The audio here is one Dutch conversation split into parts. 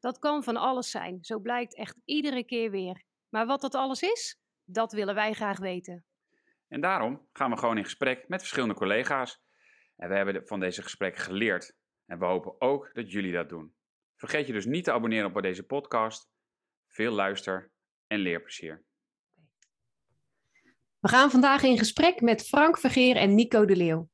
Dat kan van alles zijn, zo blijkt echt iedere keer weer. Maar wat dat alles is, dat willen wij graag weten. En daarom gaan we gewoon in gesprek met verschillende collega's. En we hebben van deze gesprekken geleerd. En we hopen ook dat jullie dat doen. Vergeet je dus niet te abonneren op deze podcast. Veel luister- en leerplezier. We gaan vandaag in gesprek met Frank Vergeer en Nico de Leeuw.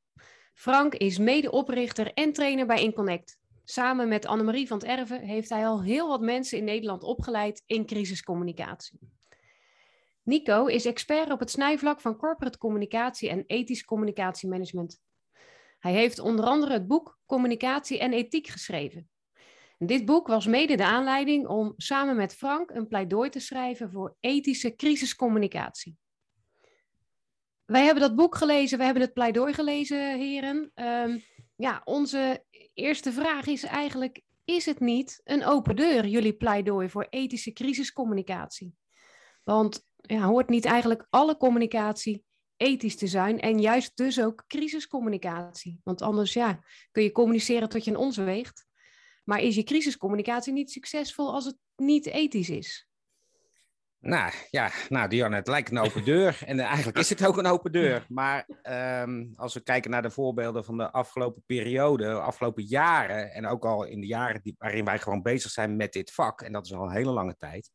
Frank is medeoprichter en trainer bij Inconnect. Samen met Annemarie van het Erven heeft hij al heel wat mensen in Nederland opgeleid in crisiscommunicatie. Nico is expert op het snijvlak van corporate communicatie en ethisch communicatiemanagement. Hij heeft onder andere het boek Communicatie en Ethiek geschreven. dit boek was mede de aanleiding om samen met Frank een pleidooi te schrijven voor ethische crisiscommunicatie. Wij hebben dat boek gelezen, we hebben het pleidooi gelezen, heren. Um, ja, onze eerste vraag is eigenlijk: is het niet een open deur, jullie pleidooi voor ethische crisiscommunicatie? Want ja, hoort niet eigenlijk alle communicatie ethisch te zijn en juist dus ook crisiscommunicatie? Want anders ja, kun je communiceren tot je een ons weegt. Maar is je crisiscommunicatie niet succesvol als het niet ethisch is? Nou ja, nou Diane, het lijkt een open deur. En eigenlijk is het ook een open deur. Maar um, als we kijken naar de voorbeelden van de afgelopen periode, de afgelopen jaren, en ook al in de jaren die, waarin wij gewoon bezig zijn met dit vak, en dat is al een hele lange tijd,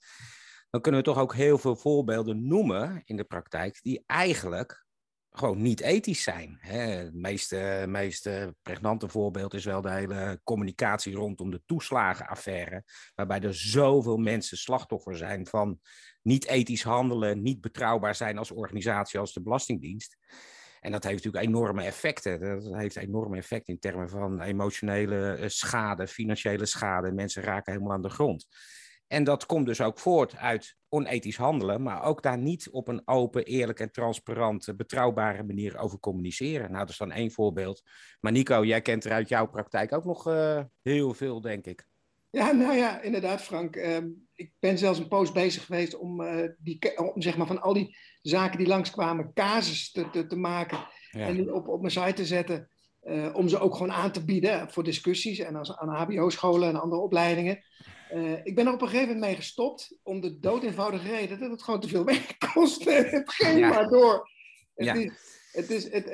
dan kunnen we toch ook heel veel voorbeelden noemen in de praktijk die eigenlijk gewoon niet ethisch zijn. Hè. Het meeste, meeste pregnante voorbeeld is wel de hele communicatie rondom de toeslagenaffaire, waarbij er zoveel mensen slachtoffer zijn van niet ethisch handelen, niet betrouwbaar zijn als organisatie als de Belastingdienst. En dat heeft natuurlijk enorme effecten. Dat heeft enorme effecten in termen van emotionele eh, schade, financiële schade. Mensen raken helemaal aan de grond. En dat komt dus ook voort uit onethisch handelen, maar ook daar niet op een open, eerlijk en transparante, betrouwbare manier over communiceren. Nou, dat is dan één voorbeeld. Maar Nico, jij kent er uit jouw praktijk ook nog uh, heel veel, denk ik. Ja, nou ja, inderdaad, Frank. Uh, ik ben zelfs een poos bezig geweest om, uh, die, om zeg maar, van al die zaken die langskwamen, casus te, te, te maken ja. en die op, op mijn site te zetten. Uh, om ze ook gewoon aan te bieden voor discussies en als, aan HBO-scholen en andere opleidingen. Uh, ik ben er op een gegeven moment mee gestopt om de dood eenvoudige reden dat het gewoon te veel werk kost. het ging ja. maar door. Het ja. is, het is, het,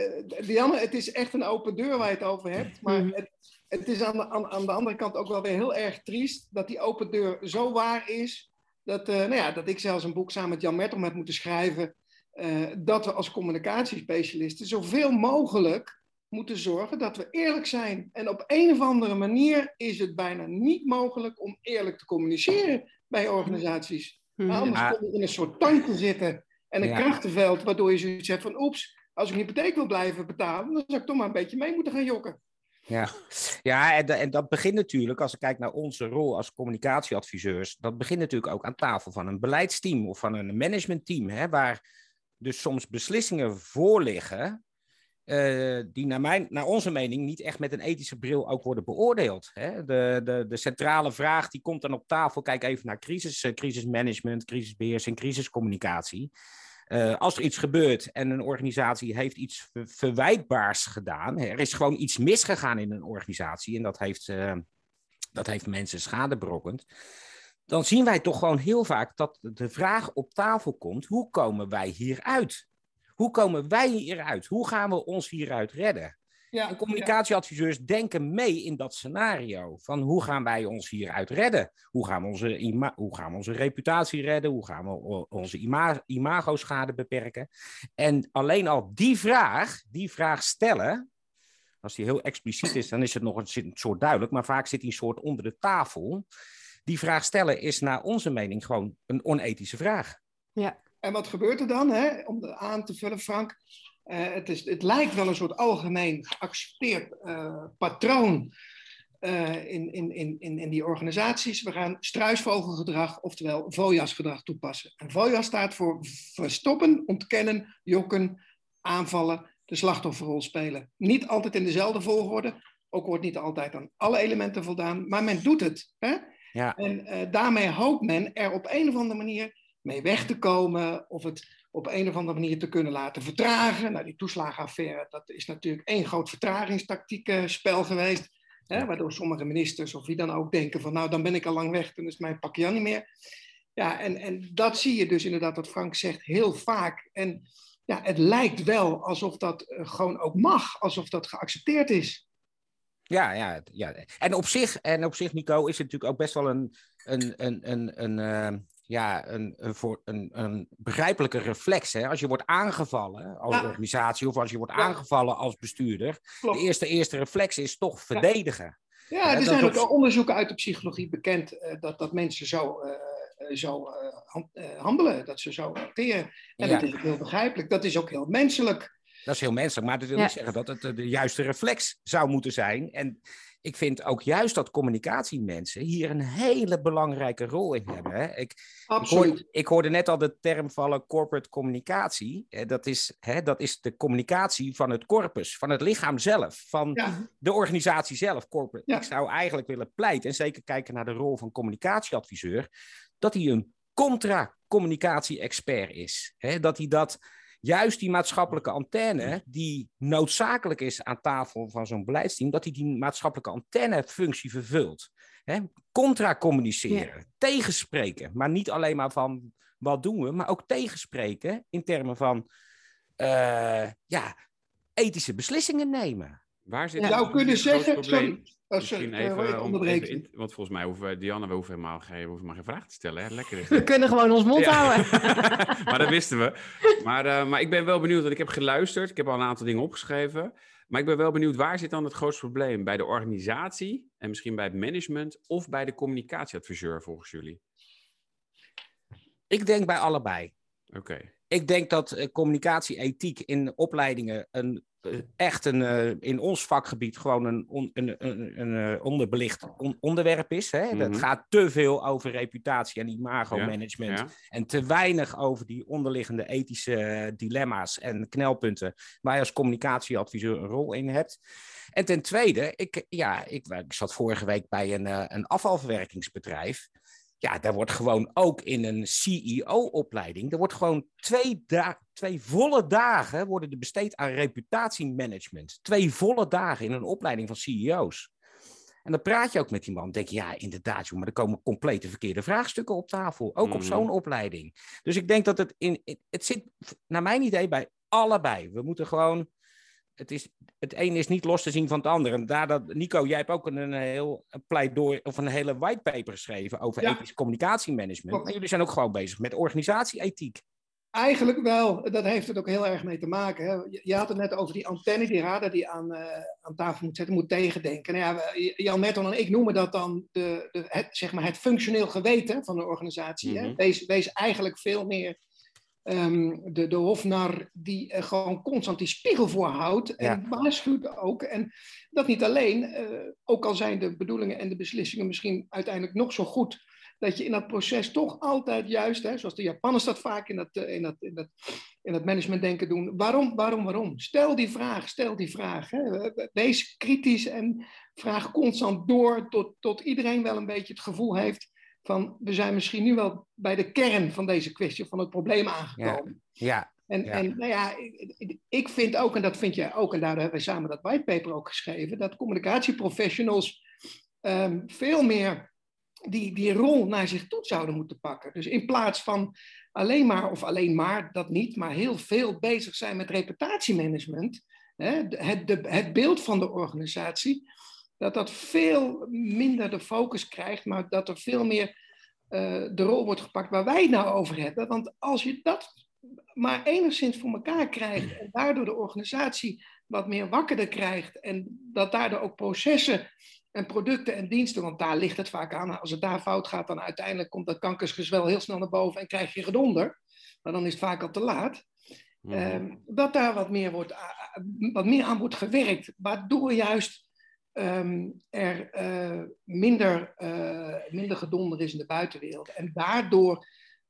Dianne, het is echt een open deur waar je het over hebt. Maar het, het is aan de, aan, aan de andere kant ook wel weer heel erg triest dat die open deur zo waar is. Dat, uh, nou ja, dat ik zelfs een boek samen met Jan Mertom heb moeten schrijven. Uh, dat we als communicatiespecialisten zoveel mogelijk moeten zorgen dat we eerlijk zijn. En op een of andere manier is het bijna niet mogelijk om eerlijk te communiceren bij organisaties. Mm -hmm. Anders ja. kom je in een soort tank te zitten en een ja. krachtenveld, waardoor je zoiets hebt van oeps, als ik een hypotheek wil blijven betalen, dan zou ik toch maar een beetje mee moeten gaan jokken. Ja, ja en, en, dat begint natuurlijk, als ik kijk naar onze rol als communicatieadviseurs, dat begint natuurlijk ook aan tafel van een beleidsteam of van een managementteam, hè, waar dus soms beslissingen voor liggen uh, die naar, mijn, naar onze mening niet echt met een ethische bril ook worden beoordeeld. Hè? De, de, de centrale vraag die komt dan op tafel, kijk even naar crisis, uh, crisismanagement, crisisbeheersing, crisiscommunicatie. Uh, als er iets gebeurt en een organisatie heeft iets ver verwijtbaars gedaan, er is gewoon iets misgegaan in een organisatie en dat heeft, dat heeft mensen schade berokkend, dan zien wij toch gewoon heel vaak dat de vraag op tafel komt, hoe komen wij hieruit? Hoe komen wij hieruit? Hoe gaan we ons hieruit redden? Ja, en communicatieadviseurs denken mee in dat scenario. Van hoe gaan wij ons hieruit redden? Hoe gaan we onze, ima hoe gaan we onze reputatie redden? Hoe gaan we onze ima imago-schade beperken? En alleen al die vraag, die vraag stellen, als die heel expliciet is, dan is het nog een soort duidelijk, maar vaak zit die een soort onder de tafel. Die vraag stellen is naar onze mening gewoon een onethische vraag. Ja, en wat gebeurt er dan? Hè? Om aan te vullen, Frank. Uh, het, is, het lijkt wel een soort algemeen geaccepteerd uh, patroon. in, in, in, in die organisaties. We gaan struisvogelgedrag, oftewel VOJAS-gedrag toepassen. En VOJAS staat voor verstoppen, ontkennen, jokken, aanvallen, de slachtofferrol spelen. Niet altijd in dezelfde volgorde, ook wordt niet altijd aan alle elementen voldaan, maar men doet het. Hè? Ja. En daarmee hoopt men er op een of andere manier mee weg te komen of het op een of andere manier te kunnen laten vertragen. Nou, die toeslagenaffaire, dat is natuurlijk één groot vertragingstactiek-spel geweest. Hè, waardoor sommige ministers of wie dan ook denken van nou, dan ben ik al lang weg, dan is mijn pakje niet meer. Ja, en, en dat zie je dus inderdaad, wat Frank zegt, heel vaak. En ja, het lijkt wel alsof dat eh, gewoon ook mag, alsof dat geaccepteerd is. Ja, ja, ja. En op zich, en op zich, Nico, is het natuurlijk ook best wel een, een, een, een, een, eh, ja, een, een, voor, een, een begrijpelijke reflex. Hè? Als je wordt aangevallen als organisatie of als je wordt aangevallen als bestuurder. De eerste, eerste reflex is toch verdedigen. Ja, er zijn ook onderzoeken uit de psychologie bekend uh, dat, dat mensen zo, uh, zo handelen, dat ze zo acteren. En dat is ook heel begrijpelijk. Dat is ook heel menselijk. Dat is heel menselijk, maar dat wil niet zeggen dat het de juiste reflex zou moeten zijn. En ik vind ook juist dat communicatiemensen hier een hele belangrijke rol in hebben. Hè. Ik, Absoluut. Ik hoorde, ik hoorde, net al de term vallen corporate communicatie. Dat is, hè, dat is de communicatie van het corpus, van het lichaam zelf, van de organisatie zelf. Corporate. Ik zou eigenlijk willen pleiten, en zeker kijken naar de rol van communicatieadviseur, dat hij een contra-communicatie-expert is. Hè, dat hij dat juist die maatschappelijke antenne, die noodzakelijk is aan tafel van zo'n beleidsteam, dat hij die, die maatschappelijke antennefunctie vervult. Hè? Contra communiceren, tegenspreken, maar niet alleen maar van wat doen we, maar ook tegenspreken in termen van uh, ja, ethische beslissingen nemen. Waar zit je zou kunnen zeggen, sorry, Oh, Misschien eh, even, onderbreken. want volgens mij hoeven Dianne, we hoeven helemaal geen, we hoeven maar geen vraag te stellen. Hè? Lekker is we kunnen gewoon ons mond houden. maar dat wisten we. Maar, uh, maar ik ben wel benieuwd, want ik heb geluisterd. Ik heb al een aantal dingen opgeschreven. Maar ik ben wel benieuwd, waar zit dan het grootste probleem? Bij de organisatie en misschien bij het management of bij de communicatieadviseur volgens jullie? Ik denk bij allebei. Oké. Ik denk dat uh, communicatieethiek in opleidingen een eh, echt een, uh, in ons vakgebied gewoon een, on, een, een, een onderbelicht on, onderwerp is. Hè? Dat gaat te veel over reputatie en imago-management. Ja, ja. En te weinig over die onderliggende ethische dilemma's en knelpunten waar je als communicatieadviseur een rol in hebt. En ten tweede, ik, ja, ik, ik zat vorige week bij een, een afvalverwerkingsbedrijf. Ja, daar wordt gewoon ook in een CEO-opleiding, er wordt gewoon twee, twee volle dagen worden er besteed aan reputatiemanagement. Twee volle dagen in een opleiding van CEO's. En dan praat je ook met die man. denk je, ja, inderdaad, joh, maar er komen complete verkeerde vraagstukken op tafel. Ook op zo'n opleiding. Dus ik denk dat het in. Het zit, naar mijn idee, bij allebei. We moeten gewoon het, is, het een is niet los te zien van het ander. En daar dat, Nico, jij hebt ook een, heel pleidooi of een hele whitepaper geschreven over ja. ethisch communicatiemanagement. Maar jullie zijn ook gewoon bezig met organisatieethiek. Eigenlijk wel. Dat heeft het ook heel erg mee te maken. Hè. Je had het net over die antenne, die radar die aan, uh, aan tafel moet zetten, moet tegendenken. Nou ja, Jan Merton en ik noemen dat dan de, de, het, zeg maar het functioneel geweten van de organisatie. Mm -hmm. hè. Wees, wees eigenlijk veel meer um, de, de hofnar die uh, gewoon constant die spiegel voorhoudt en ja. waarschuwt ook. En dat niet alleen, uh, ook al zijn de bedoelingen en de beslissingen misschien uiteindelijk nog zo goed, dat je in dat proces toch altijd juist, hè, zoals de Japanners dat vaak in dat, uh, in dat, in dat, in dat managementdenken doen, waarom, waarom, waarom? Stel die vraag, stel die vraag. Hè. Wees kritisch en vraag constant door tot, tot iedereen wel een beetje het gevoel heeft van we zijn misschien nu wel bij de kern van deze kwestie, van het probleem aangekomen. Ja. ja. En, ja. en nou ja, ik, ik, vind ook, en dat vind jij ook, en daar hebben we samen dat whitepaper ook geschreven, dat communicatieprofessionals um, veel meer die, die rol naar zich toe zouden moeten pakken. Dus in plaats van alleen maar, of alleen maar, dat niet, maar heel veel bezig zijn met reputatiemanagement, hè, het, de, het beeld van de organisatie, dat dat veel minder de focus krijgt, maar dat er veel meer uh, de rol wordt gepakt waar wij het nou over hebben. Want als je dat maar enigszins voor elkaar krijgt en daardoor de organisatie wat meer wakkerder krijgt en dat daardoor ook processen en producten en diensten, want daar ligt het vaak aan. Als het daar fout gaat, dan uiteindelijk komt dat kankersgezwel heel snel naar boven en krijg je gedonder. Maar dan is het vaak al te laat. Mm. Um, dat daar wat meer, wordt, wat meer aan wordt gewerkt, waardoor juist ehm, er uh, minder, uh, minder gedonder is in de buitenwereld. En daardoor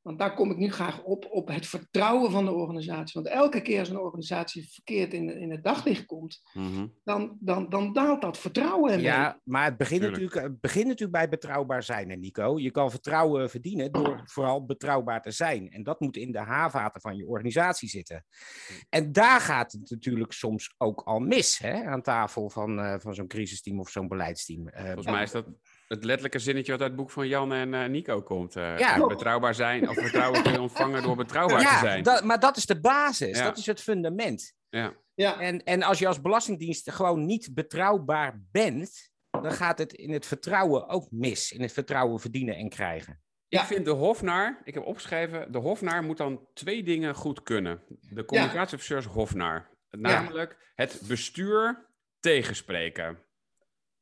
want daar kom ik nu graag op, op het vertrouwen van de organisatie. Want elke keer als een organisatie verkeerd in, in het daglicht komt, Mhm. dan, dan, dan daalt dat vertrouwen. ermee. Ja, maar het begint, Tuurlijk. natuurlijk, het begint natuurlijk bij betrouwbaar zijn, hè, Nico. Je kan vertrouwen verdienen door vooral betrouwbaar te zijn. En dat moet in de haarvaten van je organisatie zitten. En daar gaat het natuurlijk soms ook al mis, hè, aan tafel van, eh, van zo'n crisisteam of zo'n beleidsteam. Eh, Volgens mij is dat het letterlijke zinnetje wat uit het boek van Jan en eh, Nico komt. eh, Ja. betrouwbaar zijn, of vertrouwen kun je ontvangen door betrouwbaar te zijn. dat, maar dat is de basis, Ja. dat is het fundament. Ja. Ja, En, en als je als belastingdienst gewoon niet betrouwbaar bent, dan gaat het in het vertrouwen ook mis. In het vertrouwen verdienen en krijgen. Ik Ja. vind de hofnaar, ik heb opgeschreven, de hofnaar moet dan twee dingen goed kunnen. De communicatieofficier is hofnaar. Namelijk het bestuur tegenspreken.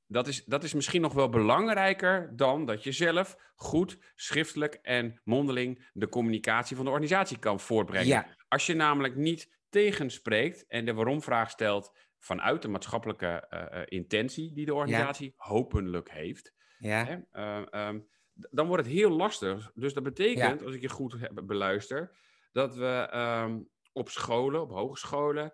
Dat is, dat is misschien nog wel belangrijker dan dat je zelf goed schriftelijk en mondeling de communicatie van de organisatie kan voortbrengen. Ja, Als je namelijk niet tegenspreekt en de waarom-vraag stelt vanuit de maatschappelijke eh, eh, intentie die de organisatie hopelijk heeft, ja. Hè? Eh, ehm, dan wordt het heel lastig. Dus dat betekent, als ik je goed heb- beluister, dat we ehm, op scholen, op hogescholen.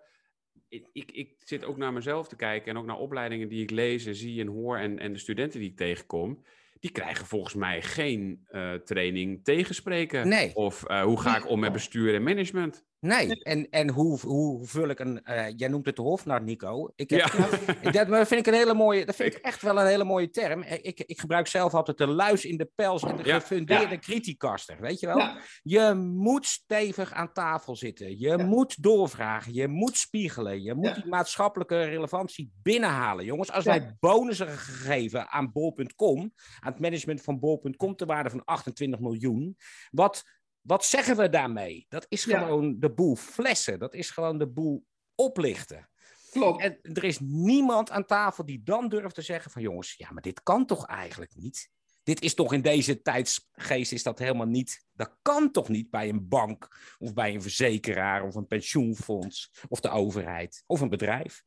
Ik, ik, ik zit ook naar mezelf te kijken en ook naar opleidingen die ik lees en zie en hoor en, en de studenten die ik tegenkom. Die krijgen volgens mij geen eh, training tegenspreken. Nee. Of eh, hoe ga ik om met bestuur en management? Nee, en, en hoe, hoe vul ik een. eh, jij noemt het de hofnar, Nico. Ik heb, Ja. Ik- dat maar vind ik een hele mooie. Dat vind ik echt wel een hele mooie term. Eh, Ik, ik gebruik zelf altijd de luis in de pels en de Ja. gefundeerde criticaster. Weet je wel? ja, Je moet stevig aan tafel zitten. Je Ja. moet doorvragen. Je moet spiegelen. Je moet Ja. die maatschappelijke relevantie binnenhalen. Jongens, als Ja. wij bonussen gaan geven aan bol.com, aan het management van bol.com ter waarde van 28 miljoen, wat, wat zeggen we daarmee? Dat is Ja. gewoon de boel flessen. Dat is gewoon de boel oplichten. klopt. En er is niemand aan tafel die dan durft te zeggen van jongens, ja, maar dit kan toch eigenlijk niet? Dit is toch in deze tijdsgeest is dat helemaal niet. Dat kan toch niet bij een bank of bij een verzekeraar of een pensioenfonds of de overheid of een bedrijf.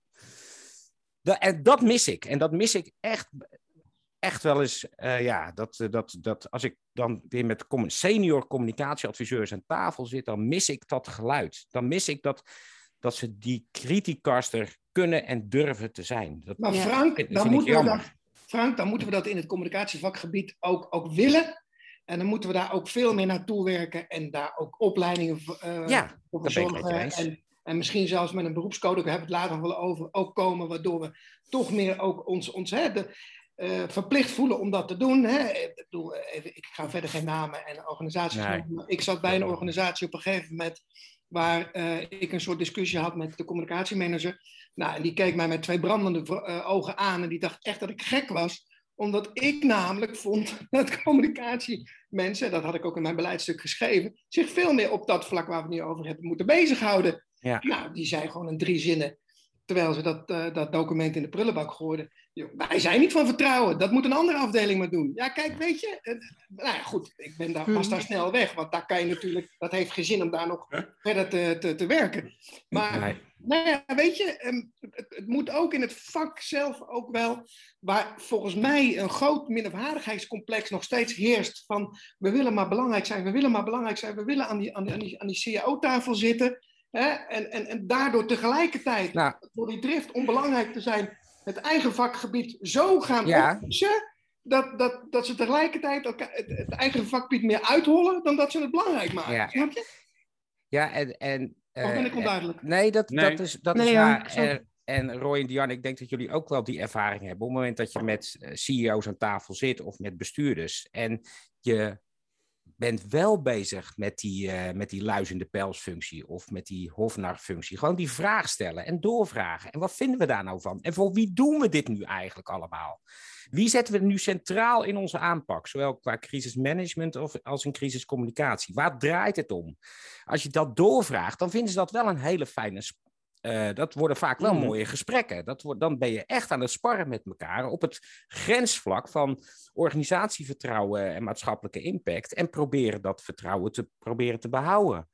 Da- en dat mis ik. En dat mis ik echt, echt wel eens. eh, ja, dat, eh, dat, dat als ik dan weer met senior communicatieadviseurs aan tafel zit, dan mis ik dat geluid. Dan mis ik dat, dat ze die criticaster kunnen en durven te zijn. Dat, Maar. Frank, dan moeten we dat, Frank, dan moeten we dat in het communicatievakgebied ook, ook willen. En dan moeten we daar ook veel meer naartoe werken en daar ook opleidingen Ja, voor verzorgen. En, en misschien zelfs met een beroepscode, daar hebben we het later nog wel over, ook komen, waardoor we toch meer ook ons, ons hè, de, eh, verplicht voelen om dat te doen. Hè. Ik, bedoel, even, ik ga verder geen namen en organisaties Nee. noemen, maar Ik zat bij een organisatie op een gegeven moment waar eh, ik een soort discussie had met de communicatiemanager. Nou, en die keek mij met twee brandende eh, ogen aan en die dacht echt dat ik gek was omdat ik namelijk vond dat communicatiemensen, dat had ik ook in mijn beleidstuk geschreven, zich veel meer op dat vlak waar we het nu over hebben moeten bezighouden. Ja. Nou, die zei gewoon in drie zinnen, terwijl ze dat, dat document in de prullenbak gooiden. "Joh, Wij zijn niet van vertrouwen, dat moet een andere afdeling maar doen. Ja, kijk, weet je, eh, nou ja, goed, ik ben daar, was daar snel weg, want daar kan je natuurlijk, dat heeft geen zin om daar nog verder te, te, te werken. Maar Nee. nou ja, weet je, ehm, het, het moet ook in het vak zelf ook wel, waar volgens mij een groot minderwaardigheidscomplex nog steeds heerst van we willen maar belangrijk zijn, we willen maar belangrijk zijn, we willen aan die, aan die, aan die, aan die CAO-tafel zitten. Hè? En, en, en daardoor tegelijkertijd, Nou. door die drift om belangrijk te zijn, het eigen vakgebied zo gaan Ja. oplossen, dat, dat, dat ze tegelijkertijd elkaar, het, het eigen vakgebied meer uithollen dan dat ze het belangrijk maken. Ja. Snap je? Ja, en. en Of eh, ben ik onduidelijk? Nee, dat, Nee. dat is, dat Nee, is waar. En, en Roy en Diane, ik denk dat jullie ook wel die ervaring hebben. Op het moment dat je met eh, CEO's aan tafel zit of met bestuurders. En je bent wel bezig met die, eh met die luis in de pelsfunctie of met die hofnarfunctie. Gewoon die vraag stellen en doorvragen. En wat vinden we daar nou van? En voor wie doen we dit nu eigenlijk allemaal? Wie zetten we nu centraal in onze aanpak? Zowel qua crisismanagement of als in crisiscommunicatie. Waar draait het om? Als je dat doorvraagt, dan vinden ze dat wel een hele fijne uh, dat worden vaak wel Mm. mooie gesprekken. Dat wordt, dan ben je echt aan het sparren met elkaar op het grensvlak van organisatievertrouwen en maatschappelijke impact. En proberen dat vertrouwen te, proberen te behouden.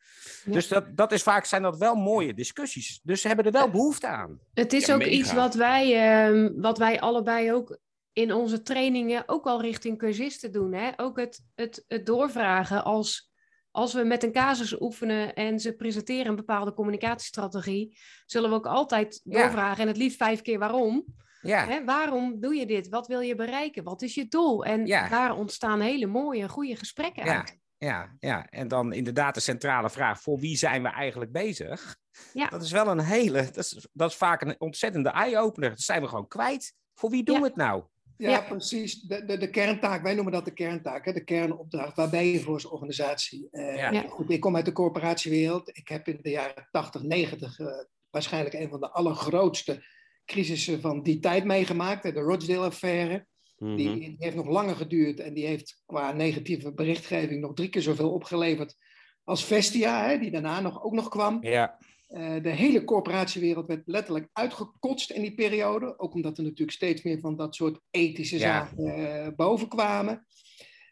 Ja. Dus dat, dat is vaak zijn dat wel mooie discussies. Dus ze hebben er wel behoefte aan. Het is Ja, ook mega. iets wat wij, ehm, wat wij allebei ook in onze trainingen ook al richting cursisten doen. Hè? Ook het, het, het doorvragen als, als we met een casus oefenen en ze presenteren een bepaalde communicatiestrategie, zullen we ook altijd Ja. doorvragen en het liefst vijf keer waarom. Ja, Hè? Waarom doe je dit? Wat wil je bereiken? Wat is je doel? En Ja. daar ontstaan hele mooie, goede gesprekken Ja. uit. ja, ja. En dan inderdaad de centrale vraag: voor wie zijn we eigenlijk bezig? Ja. Dat is wel een hele, dat is, dat is vaak een ontzettende eye-opener. Dat zijn we gewoon kwijt. Voor wie doen we het nou? Ja, Ja. precies. De, de, de kerntaak, wij noemen dat de kerntaak, hè, de kernopdracht. Waar ben je voor als organisatie? Eh, Ja. Goed, ik kom uit de corporatiewereld. Ik heb in de jaren 80, 90 eh, waarschijnlijk een van de allergrootste crisissen van die tijd meegemaakt. hè, De Rochdale-affaire. Mhm. Die, die heeft nog langer geduurd en die heeft qua negatieve berichtgeving nog drie keer zoveel opgeleverd als Vestia, hè, die daarna nog, ook nog kwam. Ja, Eh, de hele corporatiewereld werd letterlijk uitgekotst in die periode. Ook omdat er natuurlijk steeds meer van dat soort ethische Ja. zaken eh, boven kwamen.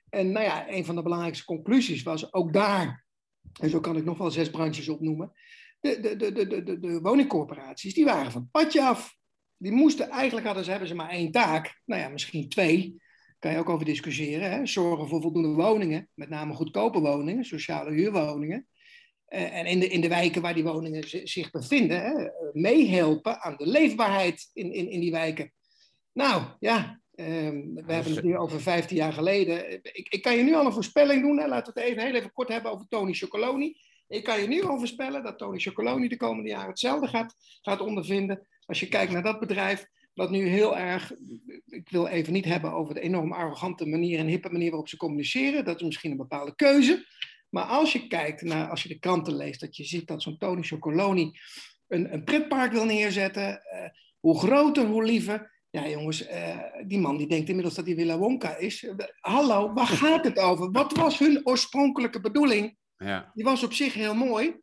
En nou ja, een van de belangrijkste conclusies was ook daar, en zo kan ik nog wel zes branches opnoemen, de, de, de, de, de, de, de woningcorporaties, die waren van het padje af. Die moesten, eigenlijk hadden ze, hebben ze maar één taak, nou ja, misschien twee, kan je ook over discussiëren. Hè? Zorgen voor voldoende woningen, met name goedkope woningen, sociale huurwoningen. Eh, en in de, in de wijken waar die woningen zi- zich bevinden, hè, eh, meehelpen aan de leefbaarheid in, in, in die wijken. Nou ja, ehm, we hebben het nu over 15 jaar geleden. Ik, ik kan je nu al een voorspelling doen. Hè. Laten we het even, heel even kort hebben over Tony Chocoloni. Ik kan je nu al voorspellen dat Tony Chocoloni de komende jaren hetzelfde gaat, gaat ondervinden. Als je kijkt naar dat bedrijf, dat nu heel erg. Ik wil even niet hebben over de enorm arrogante manier en hippe manier waarop ze communiceren. Dat is misschien een bepaalde keuze. Maar als je kijkt naar, als je de kranten leest, dat je ziet dat zo'n Tony Chocoloni een, een pretpark wil neerzetten. eh, hoe groter, hoe liever. Ja, jongens, eh, die man die denkt inmiddels dat hij Willa Wonka is. Hallo, waar gaat het over? Wat was hun oorspronkelijke bedoeling? Ja. Die was op zich heel mooi.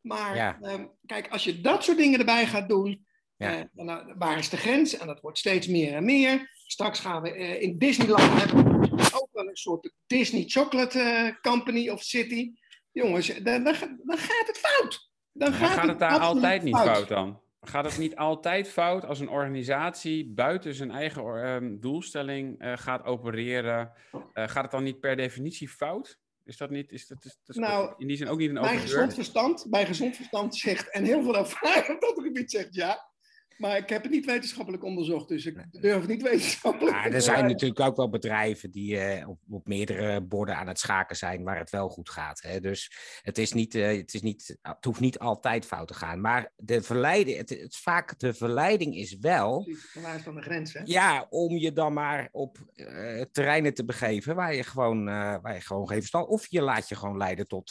Maar Ja. ehm, kijk, als je dat soort dingen erbij gaat doen, Ja. eh, dan, waar is de grens? En dat wordt steeds meer en meer. Straks gaan we eh, in Disneyland hebben we ook wel een soort Disney Chocolate eh, Company of City. Jongens, dan, dan, ga- dan gaat het fout. Dan gaat, gaat het daar altijd niet fout dan? Gaat het niet altijd fout als een organisatie buiten zijn eigen doelstelling eh, gaat opereren? Eh, gaat het dan niet per definitie fout? Is dat niet, is dat, is, dat is Nou, in die zin ook niet een Bij open gezond deur? verstand, bij gezond verstand zegt, en heel veel ervaring op dat gebied zegt ja. Maar ik heb het niet wetenschappelijk onderzocht, dus ik durf het niet wetenschappelijk Maar er zijn natuurlijk ook wel bedrijven die eh, op, op meerdere borden aan het schaken zijn waar het wel goed gaat. Hè? Dus het, is niet, eh, het, is niet, het hoeft niet altijd fout te gaan. Maar de verleiding, het, het, vaak de verleiding is wel Waar is dan de grens, hè? ja, om je dan maar op eh, terreinen te begeven waar je gewoon, eh, waar je gewoon geen verstand... Of je laat je gewoon leiden tot,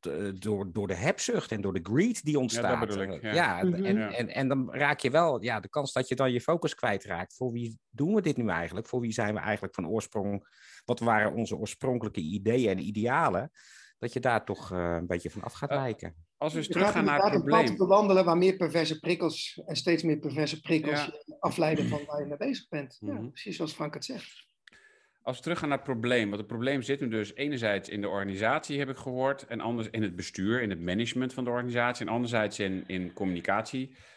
t- door, door de hebzucht en door de greed die ontstaat. bedoel ik, ja. en, Mhm. en, Ja. en, en dan raak je wel ja, de kans dat je dan je focus kwijtraakt. Voor wie doen we dit nu eigenlijk? Voor wie zijn we eigenlijk van oorsprong? Wat waren onze oorspronkelijke ideeën en idealen? Dat je daar toch eh, een beetje van af gaat Eh, wijken. Als we eens teruggaan naar het inderdaad een pad probleem. bewandelen waar meer perverse prikkels en steeds meer perverse prikkels Ja. afleiden van waar je mee bezig bent. Ja, Mhm. precies zoals Frank het zegt. Als we teruggaan naar het probleem. Want het probleem zit nu dus enerzijds in de organisatie, heb ik gehoord. En anders in het bestuur, in het management van de organisatie. En anderzijds in, in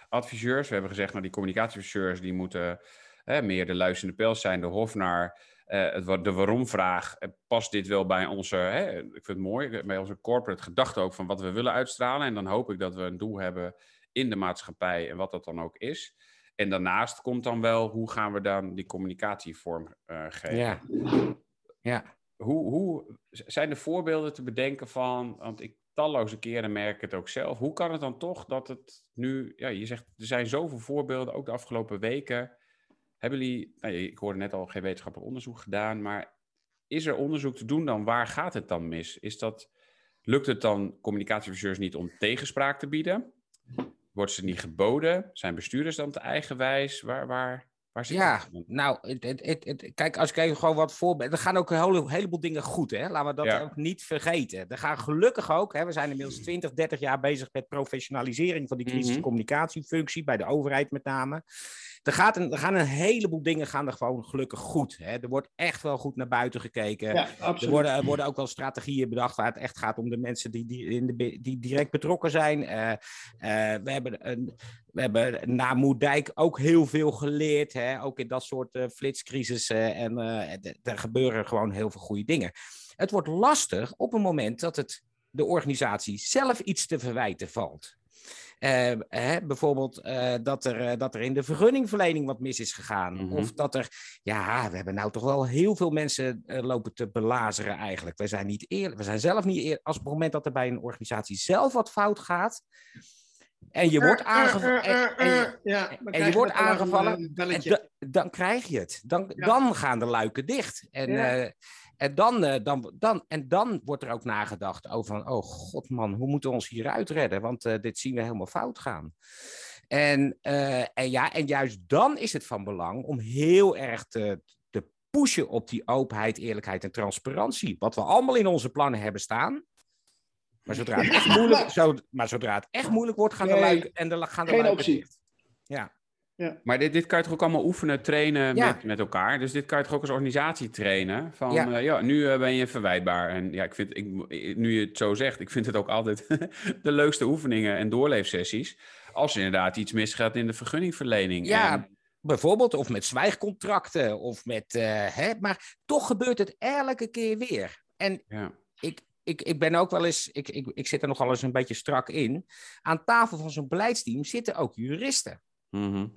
communicatieadviseurs. We hebben gezegd, nou die communicatieadviseurs die moeten hè, meer de luisterende pels zijn, de hofnaar. eh, de waarom-vraag, eh, past dit wel bij onze, hè, ik vind het mooi, bij onze corporate gedachte ook van wat we willen uitstralen. En dan hoop ik dat we een doel hebben in de maatschappij en wat dat dan ook is. En daarnaast komt dan wel, hoe gaan we dan die communicatie vorm eh, geven? Ja. ja. Hoe, hoe zijn er voorbeelden te bedenken van, want ik talloze keren merk ik het ook zelf. Hoe kan het dan toch dat het nu, ja, je zegt er zijn zoveel voorbeelden, ook de afgelopen weken. Hebben jullie, nou, ik hoorde net al geen wetenschappelijk onderzoek gedaan, maar is er onderzoek te doen dan? Waar gaat het dan mis? Is dat, lukt het dan communicatieadviseurs niet om tegenspraak te bieden? Wordt ze niet geboden? Zijn bestuurders dan te eigenwijs? Waar, waar, Waar zit Ja, nou, het, het, het, kijk, als ik even gewoon wat voorbeelden... Er gaan ook een hele, heleboel dingen goed, hè. Laten we dat Ja. ook niet vergeten. Er gaan gelukkig ook, hè, we zijn inmiddels 20, 30 jaar bezig met professionalisering van die Mhm. crisiscommunicatiefunctie, bij de overheid met name. Er, gaat een, er gaan een heleboel dingen gaan er gewoon gelukkig goed. Hè. Er wordt echt wel goed naar buiten gekeken. Ja, Er worden, er worden ook wel strategieën bedacht waar het echt gaat om de mensen die, die, in de, die direct betrokken zijn. Eh, eh, we, hebben een, we hebben na Moerdijk ook heel veel geleerd. Hè? Ook in dat soort eh flitscrisissen. En er gebeuren gewoon heel veel goede dingen. Het wordt lastig op het moment dat het de organisatie zelf iets te verwijten valt. Eh, hè, bijvoorbeeld eh, dat, er, eh, dat er in de vergunningverlening wat mis is gegaan. Mhm. Of dat er, ja, we hebben nou toch wel heel veel mensen eh, lopen te belazeren eigenlijk. We zijn niet eerlijk, we zijn zelf niet eerlijk. Als op het moment dat er bij een organisatie zelf wat fout gaat. En je wordt aangevallen. en- je- wordt aangevallen dan krijg je het. Dan, Ja. dan gaan de luiken dicht. En, Ja. eh, en, dan, eh, dan, dan, en dan wordt er ook nagedacht over van... oh god man, hoe moeten we ons hieruit redden? Want eh, dit zien we helemaal fout gaan. En, eh, en, ja, en juist dan is het van belang om heel erg te, te pushen op die openheid, eerlijkheid en transparantie. Wat we allemaal in onze plannen hebben staan. Maar zodra het echt moeilijk, zo, maar zodra het echt moeilijk wordt, gaan de Nee, luiken, en de, gaan de geen luiken optie. dicht. Ja. Maar dit, dit kan je toch ook allemaal oefenen, trainen Ja. met, met elkaar. Dus dit kan je toch ook als organisatie trainen. Van Ja. ja, ja nu eh, ben je verwijtbaar. En ja, ik vind, ik, nu je het zo zegt, ik vind het ook altijd de leukste oefeningen en doorleefsessies. Als er inderdaad iets misgaat in de vergunningverlening. Ja, En- bijvoorbeeld, of met zwijgcontracten, of met, eh, hè, maar toch gebeurt het elke keer weer. En ja. ik, ik, ik ben ook wel eens, ik, ik, ik zit er nogal eens een beetje strak in. Aan tafel van zo'n beleidsteam zitten ook juristen. Mhm.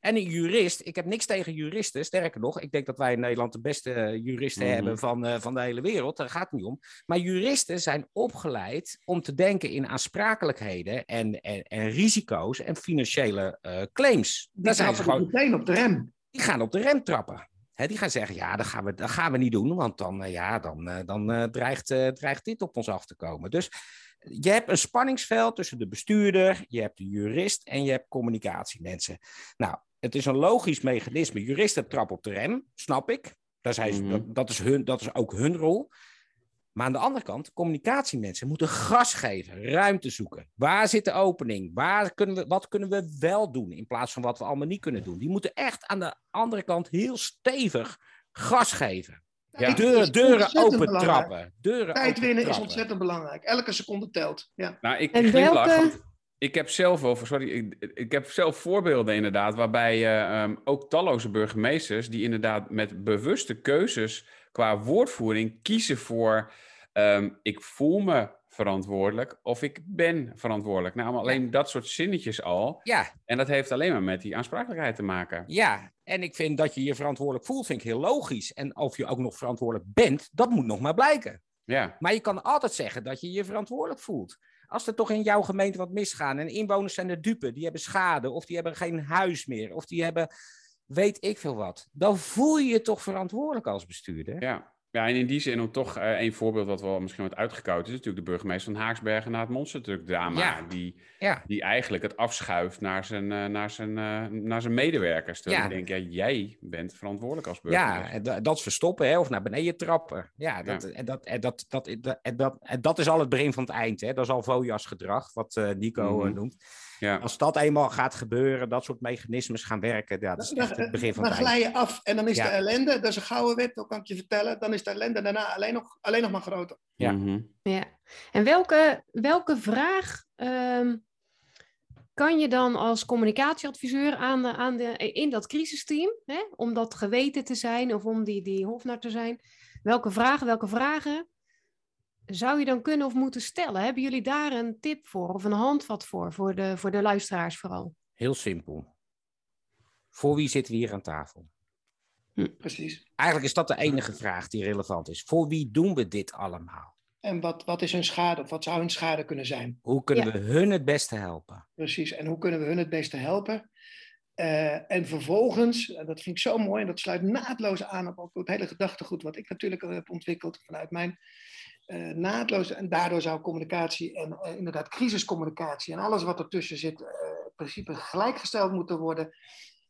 En een jurist, ik heb niks tegen juristen. Sterker nog, ik denk dat wij in Nederland de beste juristen Mhm. hebben van, eh, van de hele wereld. Daar gaat het niet om. Maar juristen zijn opgeleid om te denken in aansprakelijkheden en, en, en risico's en financiële eh, claims. Die Daar zijn ze gewoon, meteen op de rem. die gaan op de rem trappen. Hè, die gaan zeggen, ja, dat gaan we, dat gaan we niet doen, want dan, eh, ja, dan, eh, dan eh, dreigt, eh, dreigt dit op ons af te komen. Dus je hebt een spanningsveld tussen de bestuurder, je hebt de jurist en je hebt communicatiemensen. Nou, het is een logisch mechanisme. Juristen trappen op de rem, snap ik. Daar zijn ze, dat, dat, is hun, dat is ook hun rol. Maar aan de andere kant, communicatiemensen moeten gas geven, ruimte zoeken. Waar zit de opening? Waar kunnen we, wat kunnen we wel doen in plaats van wat we allemaal niet kunnen doen? Die moeten echt aan de andere kant heel stevig gas geven. Ja. Deuren, deuren open belangrijk. trappen. Deuren Tijd winnen is ontzettend belangrijk. Elke seconde telt. Ja. Nou, ik En welke- Ik heb zelf wel, sorry, ik, ik heb zelf voorbeelden inderdaad, waarbij eh, ehm, ook talloze burgemeesters die inderdaad met bewuste keuzes qua woordvoering kiezen voor ehm, ik voel me verantwoordelijk of ik ben verantwoordelijk. Nou, maar alleen dat soort zinnetjes al. Ja, En dat heeft alleen maar met die aansprakelijkheid te maken. ja, en ik vind dat je je verantwoordelijk voelt, vind ik heel logisch. En of je ook nog verantwoordelijk bent, dat moet nog maar blijken. Ja, Maar je kan altijd zeggen dat je je verantwoordelijk voelt. Als er toch in jouw gemeente wat misgaan en inwoners zijn de dupe, die hebben schade of die hebben geen huis meer of die hebben weet ik veel wat, dan voel je je toch verantwoordelijk als bestuurder. ja. Ja, en in die zin, om toch eh een voorbeeld wat wel misschien wat uitgekoud is, is natuurlijk de burgemeester van Haaksbergen na het monsterdruk-drama. Ja. Die, Ja, die eigenlijk het afschuift naar zijn, eh, naar zijn, eh, naar zijn medewerkers. Terwijl Ja. ik denk, ja, jij bent verantwoordelijk als ja burgemeester. da- dat verstoppen hè, of naar beneden trappen. Ja, dat, En, dat, en, dat, dat, dat, dat is al het begin van het eind. Hè. Dat is al Vojas gedrag, wat eh, Nico eh, Mhm. noemt. Ja. Als dat eenmaal gaat gebeuren, dat soort mechanismes gaan werken, ja, dat is echt het begin van dan glij je af en dan is Ja. de ellende, dat is een gouden wet, dat kan ik je vertellen. Dan is de ellende daarna alleen nog, alleen nog maar groter. Ja. Mhm. Ja. En welke, welke vraag ehm, kan je dan als communicatieadviseur aan de, aan de, in dat crisisteam, hè, om dat geweten te zijn of om die, die hofnar te zijn, welke vragen, welke vragen zou je dan kunnen of moeten stellen? Hebben jullie daar een tip voor of een handvat voor, voor de, voor de luisteraars vooral? Heel simpel. Voor wie zitten we hier aan tafel? Precies. Eigenlijk is dat de enige vraag die relevant is. Voor wie doen we dit allemaal? En wat, wat is hun schade, of wat zou hun schade kunnen zijn? Hoe kunnen Ja. we hun het beste helpen? Precies. En hoe kunnen we hun het beste helpen? Eh, en vervolgens, en dat vind ik zo mooi, en dat sluit naadloos aan op ook het hele gedachtegoed wat ik natuurlijk heb ontwikkeld vanuit mijn eh, naadloos. En daardoor zou communicatie en eh, inderdaad crisiscommunicatie en alles wat ertussen zit, eh, in principe gelijkgesteld moeten worden.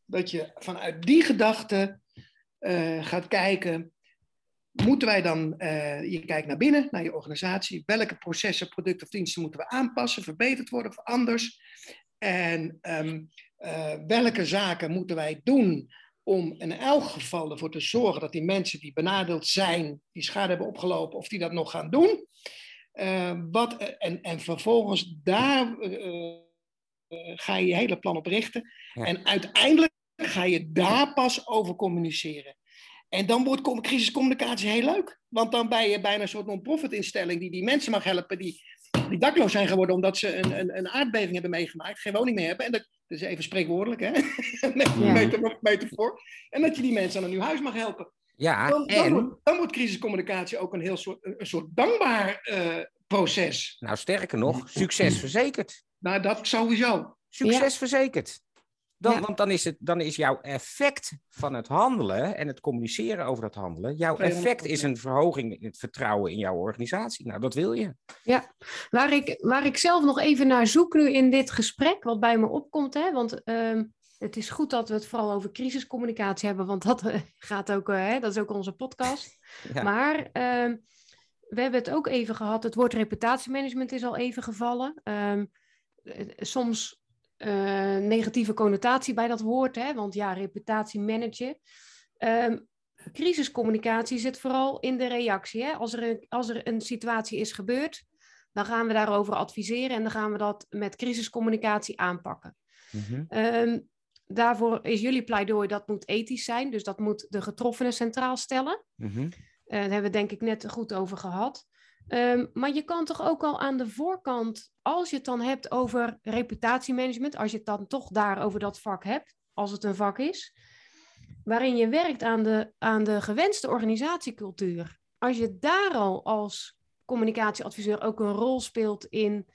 dat je vanuit die gedachte gaat kijken, moeten wij dan, je kijkt naar binnen, naar je organisatie, welke processen, producten of diensten moeten we aanpassen, verbeterd worden of anders? En uh, welke zaken moeten wij doen om in elk geval ervoor te zorgen dat die mensen die benadeeld zijn, die schade hebben opgelopen, of die dat nog gaan doen? Uh, wat, en, en vervolgens daar ga je je hele plan op richten. Ja. En uiteindelijk ga je daar pas over communiceren. En dan wordt crisiscommunicatie heel leuk. Want dan ben je bijna een soort non-profit instelling die die mensen mag helpen die, die dakloos zijn geworden omdat ze een, een, een aardbeving hebben meegemaakt, geen woning meer hebben. En dat, dat is even spreekwoordelijk, hè? ja. metafoor. En dat je die mensen aan een nieuw huis mag helpen. Ja, dan, en... dan, wordt, dan wordt crisiscommunicatie ook een heel soort, een, een soort dankbaar uh, proces. Nou, sterker nog, succes verzekerd. Nou, dat sowieso. Succes ja. verzekerd. Dan, ja. Want dan is, het, dan is jouw effect van het handelen en het communiceren over dat handelen, jouw effect is een verhoging in het vertrouwen in jouw organisatie. Nou, dat wil je. Ja, waar ik, waar ik zelf nog even naar zoek nu in dit gesprek, wat bij me opkomt, hè, want uh, het is goed dat we het vooral over crisiscommunicatie hebben, want dat gaat ook, uh, hè, dat is ook onze podcast. Ja. Maar uh, we hebben het ook even gehad, het woord reputatiemanagement is al even gevallen. soms uh, negatieve connotatie bij dat woord, hè? want ja, reputatie managen. Um, crisiscommunicatie zit vooral in de reactie. Hè? Als, er een, als er een situatie is gebeurd, dan gaan we daarover adviseren en dan gaan we dat met crisiscommunicatie aanpakken. Mm-hmm. Um, daarvoor is jullie pleidooi dat moet ethisch zijn, dus dat moet de getroffenen centraal stellen. Mm-hmm. Uh, daar hebben we denk ik net goed over gehad. Um, maar je kan toch ook al aan de voorkant, als je het dan hebt over reputatiemanagement, als je het dan toch daar over dat vak hebt, als het een vak is, waarin je werkt aan de, aan de gewenste organisatiecultuur. Als je daar al als communicatieadviseur ook een rol speelt in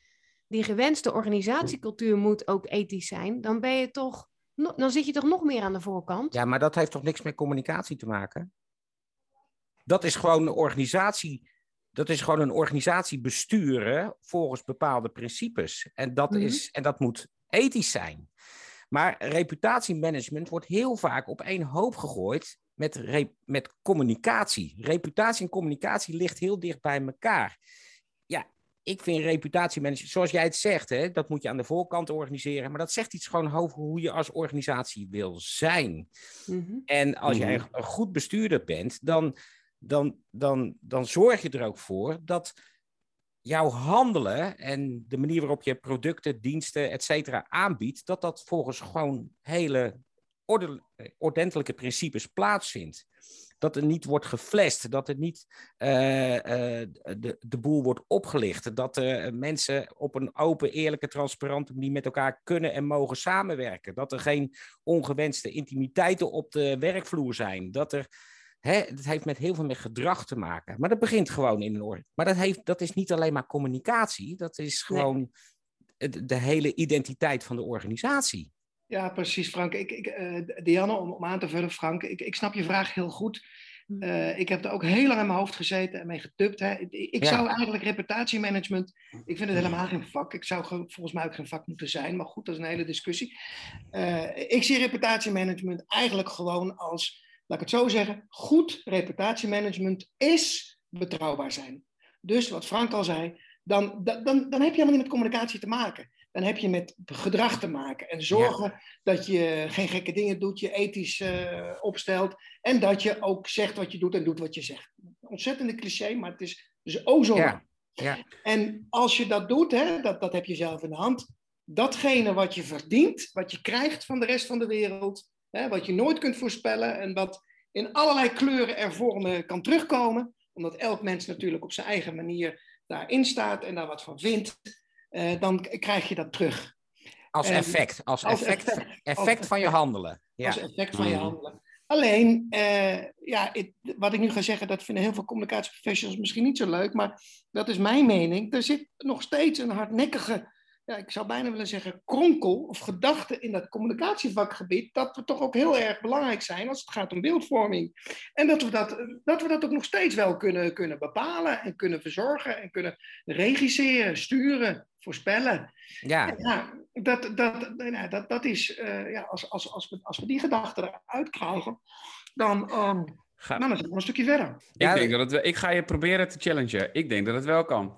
die gewenste organisatiecultuur moet ook ethisch zijn, dan ben je toch, dan zit je toch nog meer aan de voorkant. Ja, maar dat heeft toch niks met communicatie te maken? Dat is gewoon een organisatie dat is gewoon een organisatie besturen volgens bepaalde principes. En dat, mm -hmm. is, en dat moet ethisch zijn. Maar reputatiemanagement wordt heel vaak op één hoop gegooid met, met communicatie. Reputatie en communicatie ligt heel dicht bij elkaar. Ja, ik vind reputatiemanagement, zoals jij het zegt, hè, dat moet je aan de voorkant organiseren. Maar dat zegt iets gewoon over hoe je als organisatie wil zijn. Mm -hmm. En als jij een goed bestuurder bent, dan dan, dan, dan zorg je er ook voor dat jouw handelen en de manier waarop je producten, diensten, et cetera aanbiedt, dat dat volgens gewoon hele ordentelijke principes plaatsvindt. Dat er niet wordt geflasht, dat er niet uh, uh, de, de boel wordt opgelicht, dat uh, mensen op een open, eerlijke, transparante manier met elkaar kunnen en mogen samenwerken, dat er geen ongewenste intimiteiten op de werkvloer zijn, dat er Hè, het heeft met heel veel met gedrag te maken. Maar dat begint gewoon in een orde. Maar dat, heeft, dat is niet alleen maar communicatie. Dat is gewoon nee. de, de, hele identiteit van de organisatie. Ja, precies, Frank. Ik, ik, uh, Dianne, om, om aan te vullen, Frank. Ik, ik snap je vraag heel goed. Uh, ik heb er ook heel lang in mijn hoofd gezeten en mee getupt. Hè. Ik, ik ja. zou eigenlijk reputatiemanagement. Ik vind het helemaal geen vak. Ik zou volgens mij ook geen vak moeten zijn. Maar goed, dat is een hele discussie. Uh, ik zie reputatiemanagement eigenlijk gewoon als laat ik het zo zeggen, goed reputatiemanagement is betrouwbaar zijn. Dus wat Frank al zei, dan, dan, dan heb je helemaal niet met communicatie te maken. Dan heb je met gedrag te maken. En zorgen ja. dat je geen gekke dingen doet, je ethisch uh, opstelt. En dat je ook zegt wat je doet en doet wat je zegt. Ontzettende cliché, maar het is dus o zo. Ja. Ja. En als je dat doet, hè, dat, dat heb je zelf in de hand. Datgene wat je verdient, wat je krijgt van de rest van de wereld, Hè, wat je nooit kunt voorspellen en wat in allerlei kleuren en vormen kan terugkomen. Omdat elk mens natuurlijk op zijn eigen manier daarin staat en daar wat van vindt. Uh, dan krijg je dat terug. Als en, effect, als, als effect, effect, effect als van je handelen. Ja. Als effect van je handelen. Alleen, uh, ja, het, wat ik nu ga zeggen, dat vinden heel veel communicatieprofessionals misschien niet zo leuk, maar dat is mijn mening. Er zit nog steeds een hardnekkige ja, ik zou bijna willen zeggen, kronkel of gedachte in dat communicatievakgebied, dat we toch ook heel erg belangrijk zijn als het gaat om beeldvorming. En dat we dat, dat, we dat ook nog steeds wel kunnen, kunnen bepalen en kunnen verzorgen en kunnen regisseren, sturen, voorspellen. Ja. ja dat, dat, nou, dat, dat is, uh, ja, als, als, als, we, als we die gedachte eruit krijgen, dan, um, Ga... nou, dan zijn we een stukje verder. Ik, denk dat het, ik ga je proberen te challengen. Ik denk dat het wel kan.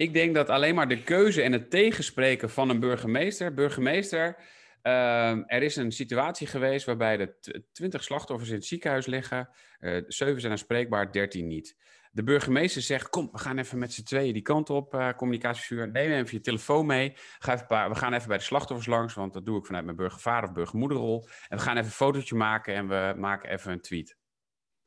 Ik denk dat alleen maar de keuze en het tegenspreken van een burgemeester. Burgemeester, uh, er is een situatie geweest waarbij de 20 slachtoffers in het ziekenhuis liggen. Uh, 7 zijn aanspreekbaar, 13 niet. De burgemeester zegt: Kom, we gaan even met z'n tweeën die kant op, uh, communicatievuur. Neem even je telefoon mee. Ga even paar, we gaan even bij de slachtoffers langs, want dat doe ik vanuit mijn burgervader of burgermoederrol. En we gaan even een fotootje maken en we maken even een tweet.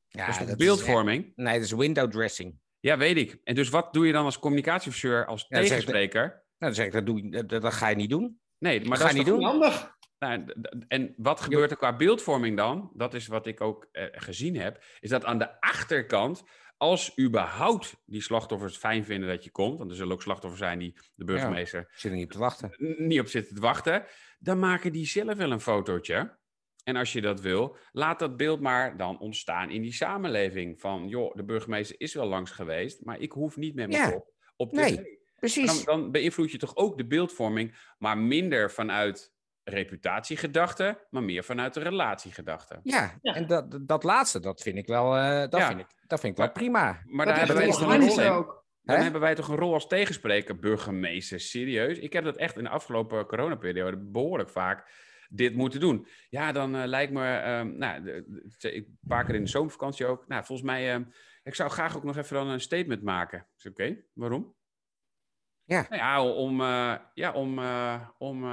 Ja, dat is dat beeldvorming. Is nee, dat is window dressing. Ja, weet ik. En dus wat doe je dan als communicatieofficier, als ja, tegenspreker? nou, dan zeg ik, dat, doe je, dat, dat, ga je niet doen. Nee, maar dat, ga je niet doen. Handig. Nou, en wat gebeurt er qua beeldvorming dan? Dat is wat ik ook eh, gezien heb. Is dat aan de achterkant, als überhaupt die slachtoffers fijn vinden dat je komt, want er zullen ook slachtoffers zijn die de burgemeester. Ja, zitten niet op te wachten. Niet op zitten te wachten. Dan maken die zelf wel een fotootje. En als je dat wil, laat dat beeld maar dan ontstaan in die samenleving. Van, joh, de burgemeester is wel langs geweest, maar ik hoef niet met mijn ja. kop op tv. Nee, precies. Dan, dan beïnvloed je toch ook de beeldvorming, maar minder vanuit reputatiegedachten, maar meer vanuit de relatiegedachten. Ja, ja, en dat, dat laatste, dat vind ik wel, uh, dat vind ik, dat vind ik wel prima. Maar daar hebben wij toch een rol in. Dan hebben wij toch een rol als tegenspreker, burgemeester, serieus. Ik heb dat echt in de afgelopen coronaperiode behoorlijk vaak dit moeten doen. Ja, dan uh, lijkt me, um, nou, ik paar keer in de zomervakantie ook. Nou, volgens mij, um, ik zou graag ook nog even dan een statement maken. Is oké? Okay. Waarom? Ja. Nou ja, om, uh, ja, om, uh, om,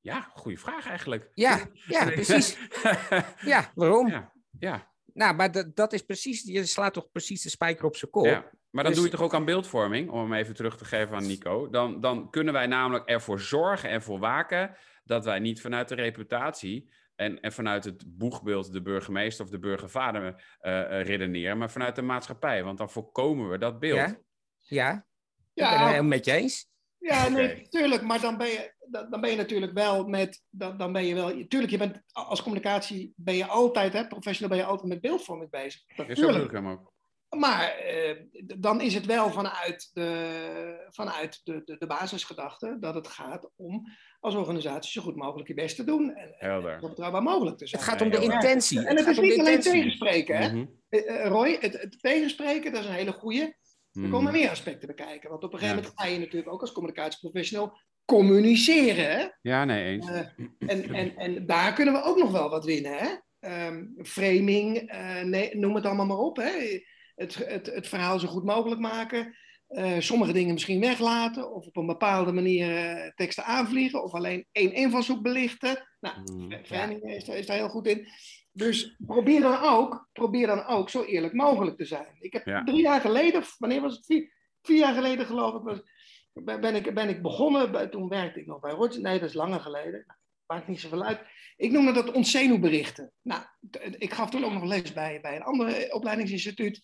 ja, goede vraag eigenlijk. Ja, ja, precies. ja, waarom? Ja, ja. Nou, maar dat is precies, je slaat toch precies de spijker op zijn kop. Ja. Maar dan dus... doe je toch ook aan beeldvorming, om hem even terug te geven aan Nico. Dan, dan kunnen wij namelijk ervoor zorgen en voor waken dat wij niet vanuit de reputatie en, en vanuit het boegbeeld de burgemeester of de burgervader uh, redeneren, maar vanuit de maatschappij. Want dan voorkomen we dat beeld. Ja, ja. ja. ik ben het helemaal met je eens. Ja, nee, tuurlijk. Maar dan ben je, dan ben je natuurlijk wel met. Dan, dan ben je wel. Tuurlijk, je bent als communicatie ben je altijd, hè, professional ben je altijd met beeldvorming bezig. Dat, ik hem ook. Maar eh, dan is het wel vanuit, de, vanuit de, de, de, basisgedachte dat het gaat om als organisatie zo goed mogelijk je best te doen. En, en zo betrouwbaar mogelijk te zijn. Het gaat om de intentie. En het, het is niet alleen tegenspreken. Hè? Mm -hmm. Roy, het, het, tegenspreken, dat is een hele goede. Er komen mhm. meer aspecten bekijken. Want op een gegeven moment ga je natuurlijk ook als communicatieprofessional communiceren. Hè? Ja, nee, eens. Uh, en, en, en daar kunnen we ook nog wel wat winnen. Hè? Um, framing, uh, nee, noem het allemaal maar op. Hè? het, het, het verhaal zo goed mogelijk maken. Uh, sommige dingen misschien weglaten of op een bepaalde manier uh, teksten aanvliegen of alleen één invalshoek belichten. Nou, mm, is, is daar heel goed in. Dus probeer dan ook, probeer dan ook zo eerlijk mogelijk te zijn. Ik heb drie jaar geleden, wanneer was het? Vier, vier jaar geleden geloof ik, was, ben, ik, ben ik begonnen. Toen werkte ik nog bij Roger. Nee, dat is langer geleden maakt niet zoveel uit. Ik noemde dat ontzenuwberichten. Nou, ik gaf toen ook nog les bij, bij een ander opleidingsinstituut.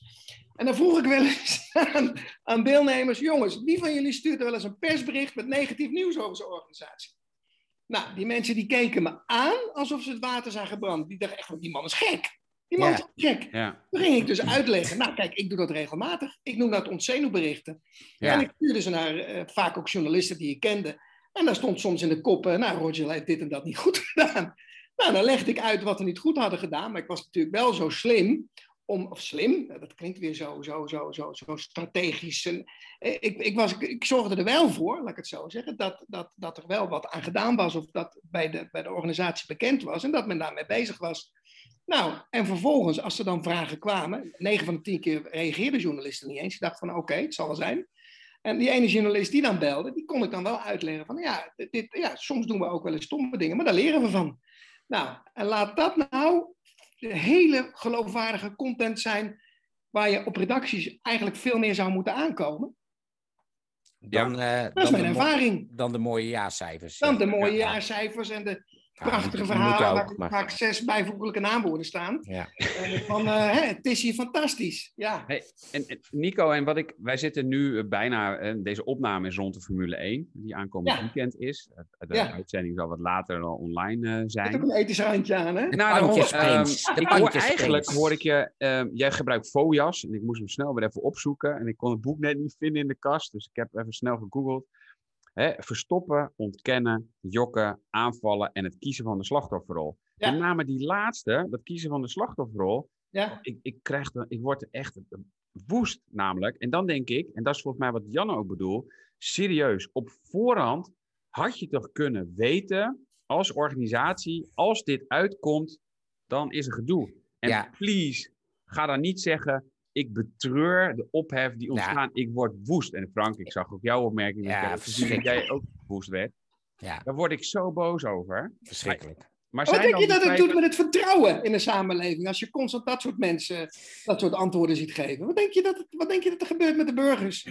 En dan vroeg ik wel eens aan, aan, deelnemers: jongens, wie van jullie stuurt er wel eens een persbericht met negatief nieuws over zijn organisatie? Nou, die mensen die keken me aan alsof ze het water zijn gebrand. Die dachten echt, die man is gek. Die man is gek. Ja. Toen ging ik dus uitleggen. Nou, kijk, ik doe dat regelmatig. Ik noem dat ontzenuwberichten. Ja. En ik stuurde ze naar uh, vaak ook journalisten die ik kende. En daar stond soms in de kop, nou, Roger heeft dit en dat niet goed gedaan. Nou, dan legde ik uit wat we niet goed hadden gedaan. Maar ik was natuurlijk wel zo slim om, of slim, dat klinkt weer zo, zo, zo, zo, zo strategisch. Eh, ik, ik, was, ik zorgde er wel voor, laat ik het zo zeggen, dat, dat, dat er wel wat aan gedaan was of dat bij de, bij de organisatie bekend was en dat men daarmee bezig was. Nou, en vervolgens, als er dan vragen kwamen, 9 van de 10 keer reageerden journalisten niet eens. Die dachten van oké, het zal wel zijn. En die ene journalist die dan belde, die kon ik dan wel uitleggen van ja, dit, ja, soms doen we ook wel eens stomme dingen, maar daar leren we van. Nou, en laat dat nou de hele geloofwaardige content zijn waar je op redacties eigenlijk veel meer zou moeten aankomen. Dan, uh, dat is mijn ervaring. Dan de mooie jaarcijfers. Dan de mooie ja. jaarcijfers en de, prachtige verhalen ook, waar vaak zes bijvoeglijke naamwoorden staan. Ja. En van, eh, hè, het is hier fantastisch. Ja. Hey, en, en Nico, en wat ik, wij zitten nu eh, bijna, eh, deze opname is rond de Formule 1, die aankomend Ja. weekend is. Eh, De Ja. uitzending zal wat later al online eh, Er ook zijn. een ethisch randje aan, hè? De Nou, daarom, ehm, ik hoor eigenlijk, hoor ik je, ehm, jij gebruikt Fojas en ik moest hem snel weer even opzoeken en ik kon het boek net niet vinden in de kast, dus ik heb even snel gegoogeld. Hè, verstoppen, ontkennen, jokken, aanvallen en het kiezen van de slachtofferrol. Ja. Met name die laatste, dat kiezen van de slachtofferrol, Ja. ik, ik, krijg ik word er echt woest namelijk. En dan denk ik, en dat is volgens mij wat Janne ook bedoelt, serieus, op voorhand had je toch kunnen weten als organisatie, als dit uitkomt, dan is er gedoe. En Ja. please, ga dan niet zeggen, ik betreur de ophef die ontstaan, ik word woest. En Frank, ik zag ook jouw opmerking, dat Ja, dat jij ook woest werd. Ja, Daar word ik zo boos over. verschrikkelijk. Maar Wat zijn denk je dan dat het doet met het vertrouwen in de samenleving als je constant dat soort mensen dat soort antwoorden ziet geven? Wat denk je dat, het- wat denk je dat er gebeurt met de burgers?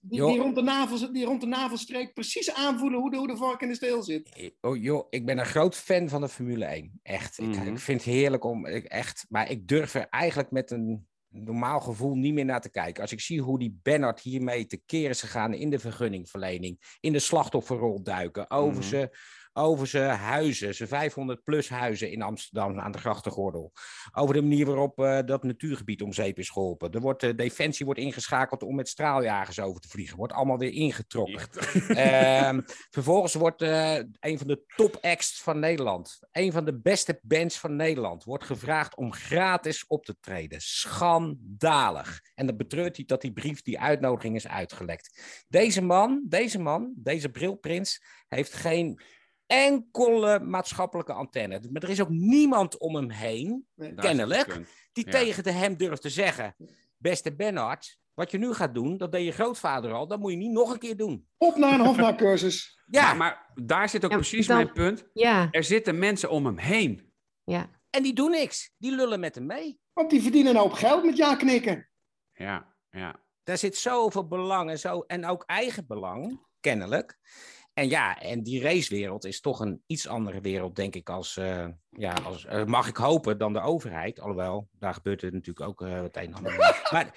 Die, die, rond, de navel, die rond de navelstreek precies aanvoelen hoe de, hoe de vork in de steel zit. Oh, joh, ik ben een groot fan van de Formule 1. Echt. Ik, Mhm. ik vind het heerlijk om. Ik, echt, maar ik durf er eigenlijk met een normaal gevoel niet meer naar te kijken. Als ik zie hoe die Bernard hiermee tekeer is gegaan in de vergunningverlening, in de slachtofferrol duiken, over Mhm. ze. Over zijn huizen, zijn 500 plus huizen in Amsterdam aan de grachtengordel. Over de manier waarop eh, dat natuurgebied om zeep is geholpen. Er wordt, de defensie wordt ingeschakeld om met straaljagers over te vliegen. Wordt allemaal weer ingetrokken. Ehm, vervolgens wordt eh, een van de top acts van Nederland, een van de beste bands van Nederland, wordt gevraagd om gratis op te treden. Schandalig. En dan betreurt hij dat die brief, die uitnodiging is uitgelekt. Deze man, deze man, deze brilprins, heeft geen enkele maatschappelijke antenne. Maar er is ook niemand om hem heen, Nee. Kennelijk, die Ja. tegen de hem durft te zeggen: Beste Bernard, wat je nu gaat doen, dat deed je grootvader al, dat moet je niet nog een keer doen. Op naar een Hofnar-cursus. Ja, Maar, maar daar zit ook Ja, precies dan- mijn punt. Ja, Er zitten mensen om hem heen. ja. en die doen niks. Die lullen met hem mee. Want die verdienen een hoop geld met ja knikken. Ja, ja. Daar zit zoveel belang en, zo, en ook eigen belang, kennelijk. En ja, en die racewereld is toch een iets andere wereld, denk ik, als, eh, ja, als eh, mag ik hopen, dan de overheid. Alhoewel, daar gebeurt er natuurlijk ook eh het een en ander. Maar,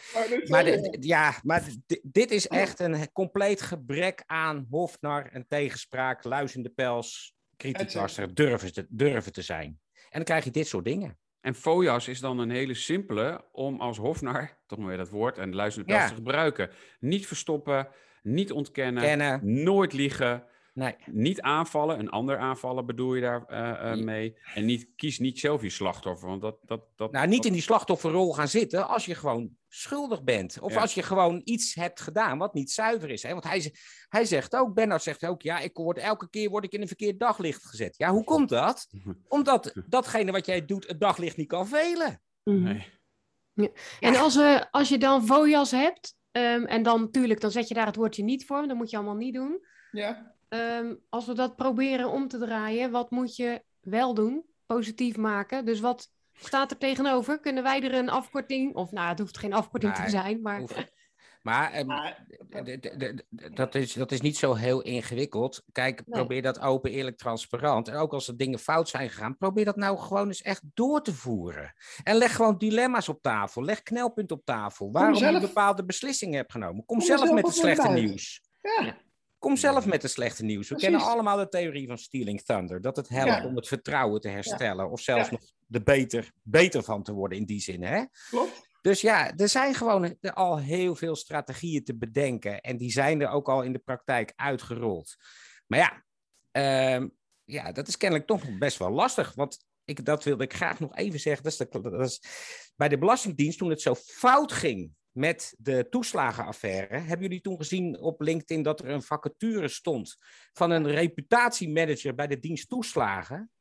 maar, de- ja, maar di- dit is echt een compleet gebrek aan hofnar en tegenspraak, luizende pels, kritiekasser, durven te, durven te zijn. En dan krijg je dit soort dingen. En FOIAS is dan een hele simpele om als hofnar, toch maar weer dat woord, en luisterende pels Ja. te gebruiken. Niet verstoppen, niet ontkennen, Kennen. nooit liegen, Nee. niet aanvallen, een ander aanvallen bedoel je daar eh, eh, Ja. mee. En niet, kies niet zelf je slachtoffer, want dat... dat, dat Nou, niet dat- in die slachtofferrol gaan zitten als je gewoon schuldig bent. Of Ja. als je gewoon iets hebt gedaan wat niet zuiver is. Hè? Want hij, hij zegt ook, Bernard zegt ook, ja, ik word, elke keer word ik in een verkeerd daglicht gezet. Ja, hoe komt dat? Omdat datgene wat jij doet, het daglicht niet kan velen. Mhm. Nee. En als, we, als je dan Vojas hebt, ehm, en dan natuurlijk, dan zet je daar het woordje niet voor, dat moet je allemaal niet doen. Ja. Ehm, als we dat proberen om te draaien, wat moet je wel doen? Positief maken. Dus wat staat er tegenover? Kunnen wij er een afkorting, of nou, het hoeft geen afkorting Nee, te zijn, maar Maar ehm, Maar, dat, is, dat is niet zo heel ingewikkeld. Kijk, Nee. probeer dat open, eerlijk, transparant. En ook als er dingen fout zijn gegaan, probeer dat nou gewoon eens echt door te voeren. En leg gewoon dilemma's op tafel. Leg knelpunten op tafel. Waarom je bepaalde beslissingen hebt genomen. Kom, Kom zelf zelf met het slechte nieuws. ja. Kom zelf met het slechte nieuws. We Precies. kennen allemaal de theorie van Stealing Thunder. Dat het helpt Ja. om het vertrouwen te herstellen. Of zelfs Ja. nog er beter, beter van te worden in die zin. Hè? Klopt. Dus ja, er zijn gewoon al heel veel strategieën te bedenken. En die zijn er ook al in de praktijk uitgerold. Maar ja, ehm, ja dat is kennelijk toch best wel lastig. Want ik, dat wilde ik graag nog even zeggen. Dat is dat bij de Belastingdienst, toen het zo fout ging met de toeslagenaffaire, hebben jullie toen gezien op LinkedIn dat er een vacature stond van een reputatiemanager bij de dienst toeslagen?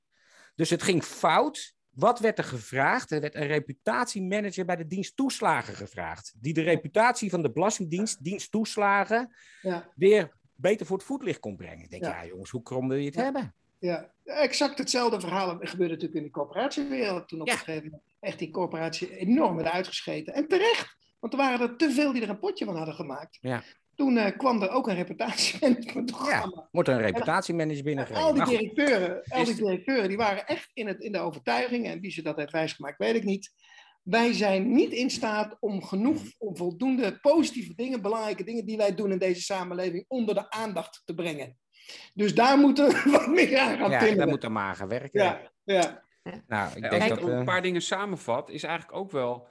Dus het ging fout. Wat werd er gevraagd? Er werd een reputatiemanager bij de dienst toeslagen gevraagd. Die de reputatie van de Belastingdienst, dienst toeslagen, Ja. weer beter voor het voetlicht kon brengen. Ik denk, ja, Ja. jongens, hoe krom wil je het Ja. hebben? Ja, exact hetzelfde verhaal gebeurde natuurlijk in de corporatiewereld. Toen op een gegeven moment echt die corporatie enorm werd uitgescheten. En terecht, want er waren er te veel die er een potje van hadden gemaakt. Ja. Toen eh, kwam er ook een reputatiemanagement-programma. Ja, wordt er een reputatiemanager binnengegeven. Al die, Nou directeuren, al die directeuren die waren echt in, het, in de overtuiging, en wie ze dat heeft wijsgemaakt, weet ik niet. Wij zijn niet in staat om genoeg, om voldoende positieve dingen, belangrijke dingen die wij doen in deze samenleving, onder de aandacht te brengen. Dus daar moeten we wat meer aan gaan ja, timmeren. daar moet er maar aan gaan werken. ja, ja. Nou, ik denk als dat... ik een eh, paar dingen samenvat, is eigenlijk ook wel.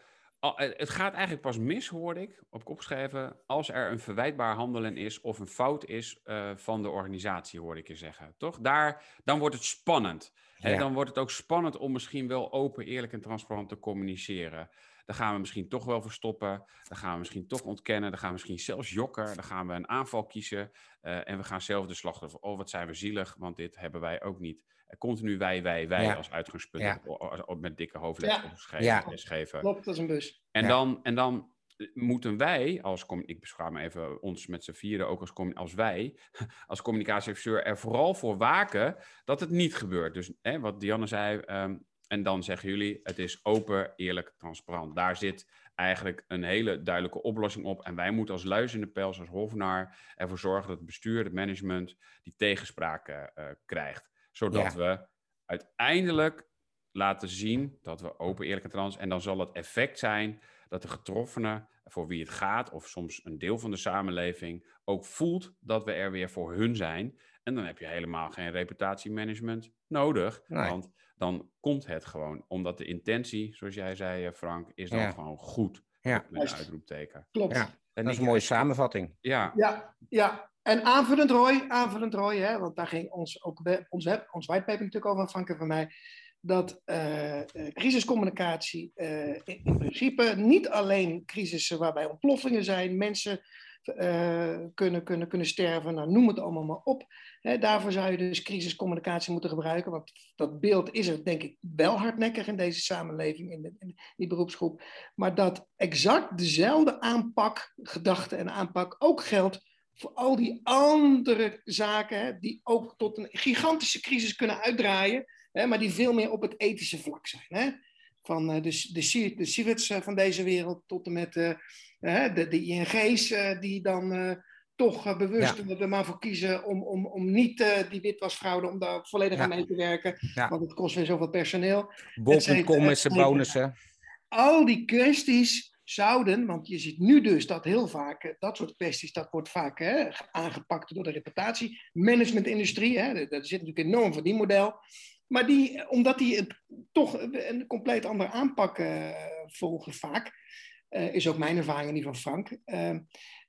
Eh, Het gaat eigenlijk pas mis, hoorde ik, op kop schrijven, als er een verwijtbaar handelen is of een fout is eh, van de organisatie, hoorde ik je zeggen. Toch? Daar, dan wordt het spannend. Ja. Dan wordt het ook spannend om misschien wel open, eerlijk en transparant te communiceren. Dan gaan we misschien toch wel verstoppen. Dan gaan we misschien toch ontkennen. Dan gaan we misschien zelfs jokken. Dan gaan we een aanval kiezen. eh, en we gaan zelf de slachtoffer. Oh, wat zijn we zielig, want dit hebben wij ook niet. Continu wij, wij, wij Ja. als uitgangspunt Ja. op- op- op- met dikke hoofdletters Ja. lesgeven. Klopt, dat is een bus. En, Ja. dan, en dan eh, moeten wij, als, ik beschouw me even ons met z'n vieren ook als, als wij, als communicatieadviseur er vooral voor waken dat het niet gebeurt. Dus hè, wat Dianne zei, ehm, en dan zeggen jullie, het is open, eerlijk, transparant. Daar zit eigenlijk een hele duidelijke oplossing op. En wij moeten als luis in de pels, als Hofnaar, ervoor zorgen dat het bestuur, het management, die tegenspraak eh, eh, krijgt. Zodat we uiteindelijk laten zien dat we open, eerlijk en trans. En dan zal het effect zijn dat de getroffene, voor wie het gaat, of soms een deel van de samenleving, ook voelt dat we er weer voor hun zijn. En dan heb je helemaal geen reputatiemanagement nodig. Nee. Want dan komt het gewoon. Omdat de intentie, zoals jij zei, eh, Frank, is dan Ja. gewoon goed. Ja. Met een uitroepteken. Klopt. Ja, En dat is een mooie samenvatting. Ja, Ja, ja. En aanvullend Roy, aanvullend Roy, hè, want daar ging ons, ook ons, web, ons whitepaper natuurlijk over Frank en van mij, dat eh, eh, crisiscommunicatie eh, in, in principe niet alleen crisissen waarbij ontploffingen zijn, mensen kunnen, kunnen, kunnen sterven, nou, noem het allemaal maar op. Hè, daarvoor zou je dus crisiscommunicatie moeten gebruiken, want dat beeld is er denk ik wel hardnekkig in deze samenleving, in, in die beroepsgroep. Maar dat exact dezelfde aanpak, gedachte en aanpak ook geldt voor al die andere zaken, hè, die ook tot een gigantische crisis kunnen uitdraaien, hè, maar die veel meer op het ethische vlak zijn. Hè? Van eh, de, de, de eh, van deze wereld tot en met eh, de, de ING's, die dan toch bewust er maar voor kiezen om, om, om niet die witwasfraude, om daar volledig Ja. aan mee te werken, Ja. want het kost weer zoveel personeel Bol.com met zijn bonussen. al die kwesties zouden, want je ziet nu dus dat heel vaak, eh, dat soort kwesties, dat wordt vaak hè, aangepakt door de reputatie, managementindustrie, hè, zit natuurlijk enorm verdienmodel. Maar die, eh, omdat die het, toch een compleet andere aanpak eh, volgen vaak, is ook mijn ervaring en die van Frank, eh,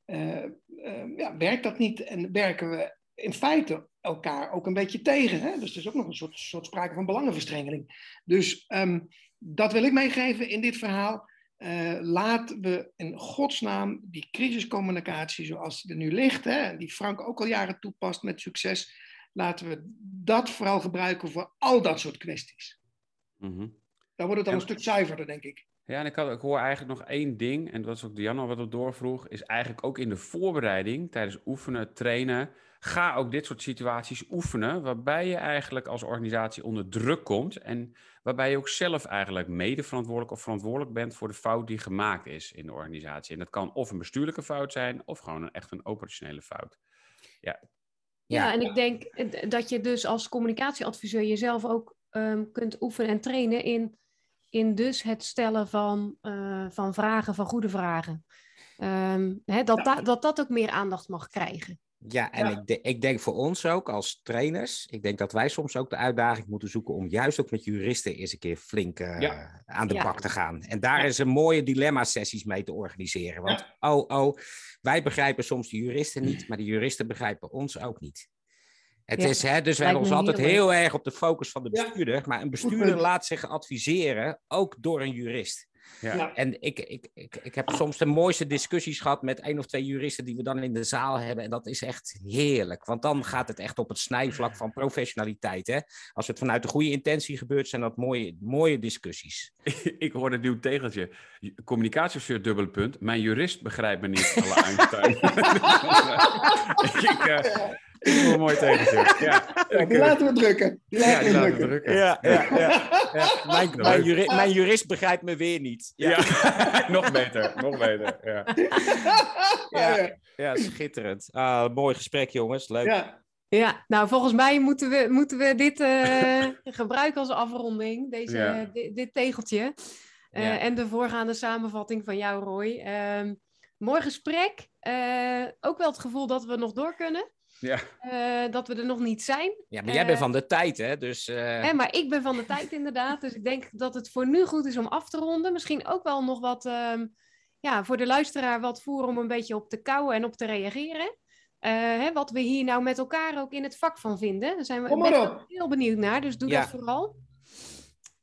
eh, eh, ja, werkt dat niet en werken we in feite elkaar ook een beetje tegen. Hè? Dus er is ook nog een soort, soort sprake van belangenverstrengeling. Dus ehm, dat wil ik meegeven in dit verhaal. Eh, laten we in godsnaam die crisiscommunicatie zoals die er nu ligt, hè, die Frank ook al jaren toepast met succes, laten we dat vooral gebruiken voor al dat soort kwesties. mhm. Dan wordt het al En- een stuk zuiverder, denk ik. Ja, en ik, had, ik hoor eigenlijk nog één ding, en dat is ook Diana wat op doorvroeg, is eigenlijk ook in de voorbereiding, tijdens oefenen, trainen, ga ook dit soort situaties oefenen, waarbij je eigenlijk als organisatie onder druk komt en waarbij je ook zelf eigenlijk mede verantwoordelijk of verantwoordelijk bent voor de fout die gemaakt is in de organisatie. En dat kan of een bestuurlijke fout zijn, of gewoon een, echt een operationele fout. Ja, Ja. en ik denk dat je dus als communicatieadviseur jezelf ook ehm, kunt oefenen en trainen in, in dus het stellen van, eh, van vragen, van goede vragen. Ehm, hè, dat, da- dat dat ook meer aandacht mag krijgen. Ja, en Ja. Ik, de- ik denk voor ons ook als trainers, ik denk dat wij soms ook de uitdaging moeten zoeken om juist ook met juristen eens een keer flink eh, Ja. aan de Ja. bak te gaan. En daar Ja. is een mooie dilemma-sessies mee te organiseren. Want oh, oh, wij begrijpen soms de juristen niet, maar de juristen begrijpen ons ook niet. Het Ja. is, hè, dus we Lijkt hebben ons altijd heel heel erg op de focus van de Ja. bestuurder, maar een bestuurder laat zich adviseren ook door een jurist. Ja. Ja. En ik, ik, ik, ik heb soms de mooiste discussies gehad met één of twee juristen die we dan in de zaal hebben. En dat is echt heerlijk. Want dan gaat het echt op het snijvlak van professionaliteit. Hè? Als het vanuit de goede intentie gebeurt, zijn dat mooie, mooie discussies. ik hoorde een nieuw tegeltje. Communicatieofficier, dubbele punt. Mijn jurist begrijpt me niet, alle Einstein. ik, eh, een mooi tegeltje. Ja, die laten we drukken. Die laten, ja, die laten we drukken. Ja, ja, ja. ja. Mijn, mijn, juri- mijn jurist begrijpt me weer niet. Ja, Ja, nog beter, nog beter. Ja. Ja. schitterend. Ah, mooi gesprek, jongens. Leuk. ja. Ja, nou volgens mij moeten we, moeten we dit eh, gebruiken als afronding, deze, Ja. dit tegeltje. Eh, Ja. En de voorgaande samenvatting van jou, Roy. Ehm, mooi gesprek. Eh, ook wel het gevoel dat we nog door kunnen. Ja. Eh, dat we er nog niet zijn. Ja, maar jij bent van de tijd, hè? Dus eh, Hè, maar ik ben van de tijd inderdaad. Dus ik denk dat het voor nu goed is om af te ronden. Misschien ook wel nog wat ehm, ja, voor de luisteraar wat voeren om een beetje op te kouwen en op te reageren. Eh, hè, wat we hier nou met elkaar ook in het vak van vinden. Daar zijn we Kom maar best op. wel heel benieuwd naar. Dus doe Ja. dat vooral.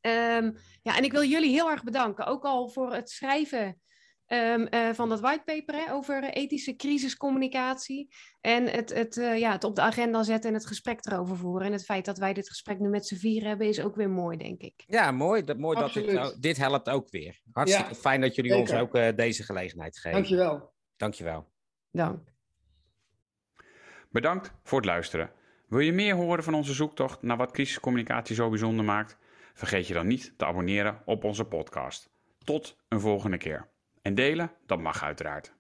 Ehm, ja, en ik wil jullie heel erg bedanken. Ook al voor het schrijven ehm, eh, van dat whitepaper hè, over ethische crisiscommunicatie. En het, het, eh, ja, het op de agenda zetten en het gesprek erover voeren. En het feit dat wij dit gesprek nu met z'n vier hebben, is ook weer mooi, denk ik. ja, mooi. Dat, mooi dat dit, dit helpt ook weer. Hartstikke Ja, fijn dat jullie ons ook eh, deze gelegenheid geven. Dankjewel. Dankjewel. Dank. Bedankt voor het luisteren. Wil je meer horen van onze zoektocht naar wat crisiscommunicatie zo bijzonder maakt? Vergeet je dan niet te abonneren op onze podcast. Tot een volgende keer. En delen, dat mag uiteraard.